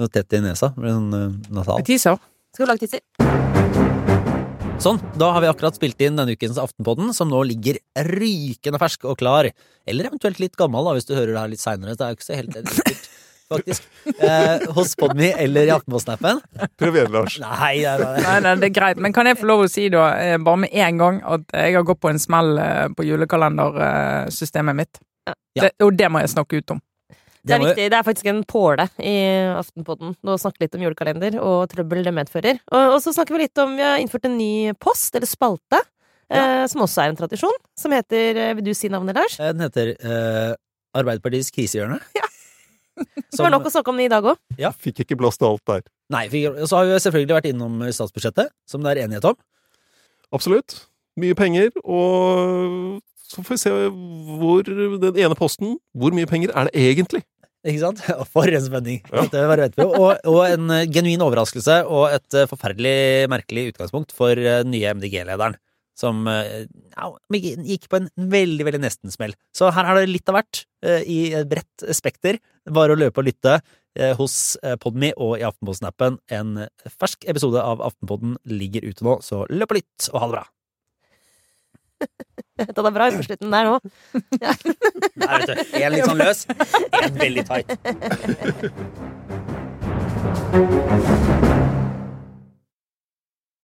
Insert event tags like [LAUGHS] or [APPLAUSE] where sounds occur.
Noe tett i nesa. Sånn uh, nasal. Teaser. Skal du lage tisser? Sånn, da har vi akkurat spilt inn denne ukens Aftenpodden, som nå ligger rykende fersk og klar. Eller eventuelt litt gammel, da, hvis du hører det her litt seinere. Det er jo ikke så helt sikkert, faktisk. Eh, hos Podme eller i Aftenposten-appen. Prøv igjen, Lars. Nei, det er Nei, nei, det er greit. Men kan jeg få lov å si, da, eh, bare med en gang, at jeg har gått på en smell eh, på julekalendersystemet mitt. Ja. Det, og det må jeg snakke ut om. Det er viktig. Det er faktisk en påle i Aftenpodden å snakke litt om julekalender og trøbbel det medfører. Og, og så snakker vi litt om Vi har innført en ny post, eller spalte, eh, som også er en tradisjon. Som heter eh, Vil du si navnet, Lars? Eh, Den heter eh, Arbeiderpartiets krisehjørne. [LAUGHS] Ja. [LAUGHS] Det Som- var nok å snakke om den i dag òg. Fikk ikke blåst alt der. Nei, og så har vi selvfølgelig vært innom statsbudsjettet, som det er enighet om. Absolutt. Mye penger, og så får vi se hvor den ene posten Hvor mye penger er det egentlig? Ikke sant? [LAUGHS] For en spenning! Ja. Og, og en eh, genuin overraskelse og et eh, forferdelig merkelig utgangspunkt for den nye MDG-lederen. Som eh, ja, gikk på en veldig, veldig nesten-smell. Så her er det litt av hvert eh, i et bredt spekter. Bare å løpe og lytte eh, hos eh, Podme og i Aftenposten-appen. En fersk episode av Aftenpodden ligger ute nå, så løp og lytt, og ha det bra! Det er bra på slutten der òg. Nei, vet du. Én litt sånn løs, én veldig tight. [LAUGHS]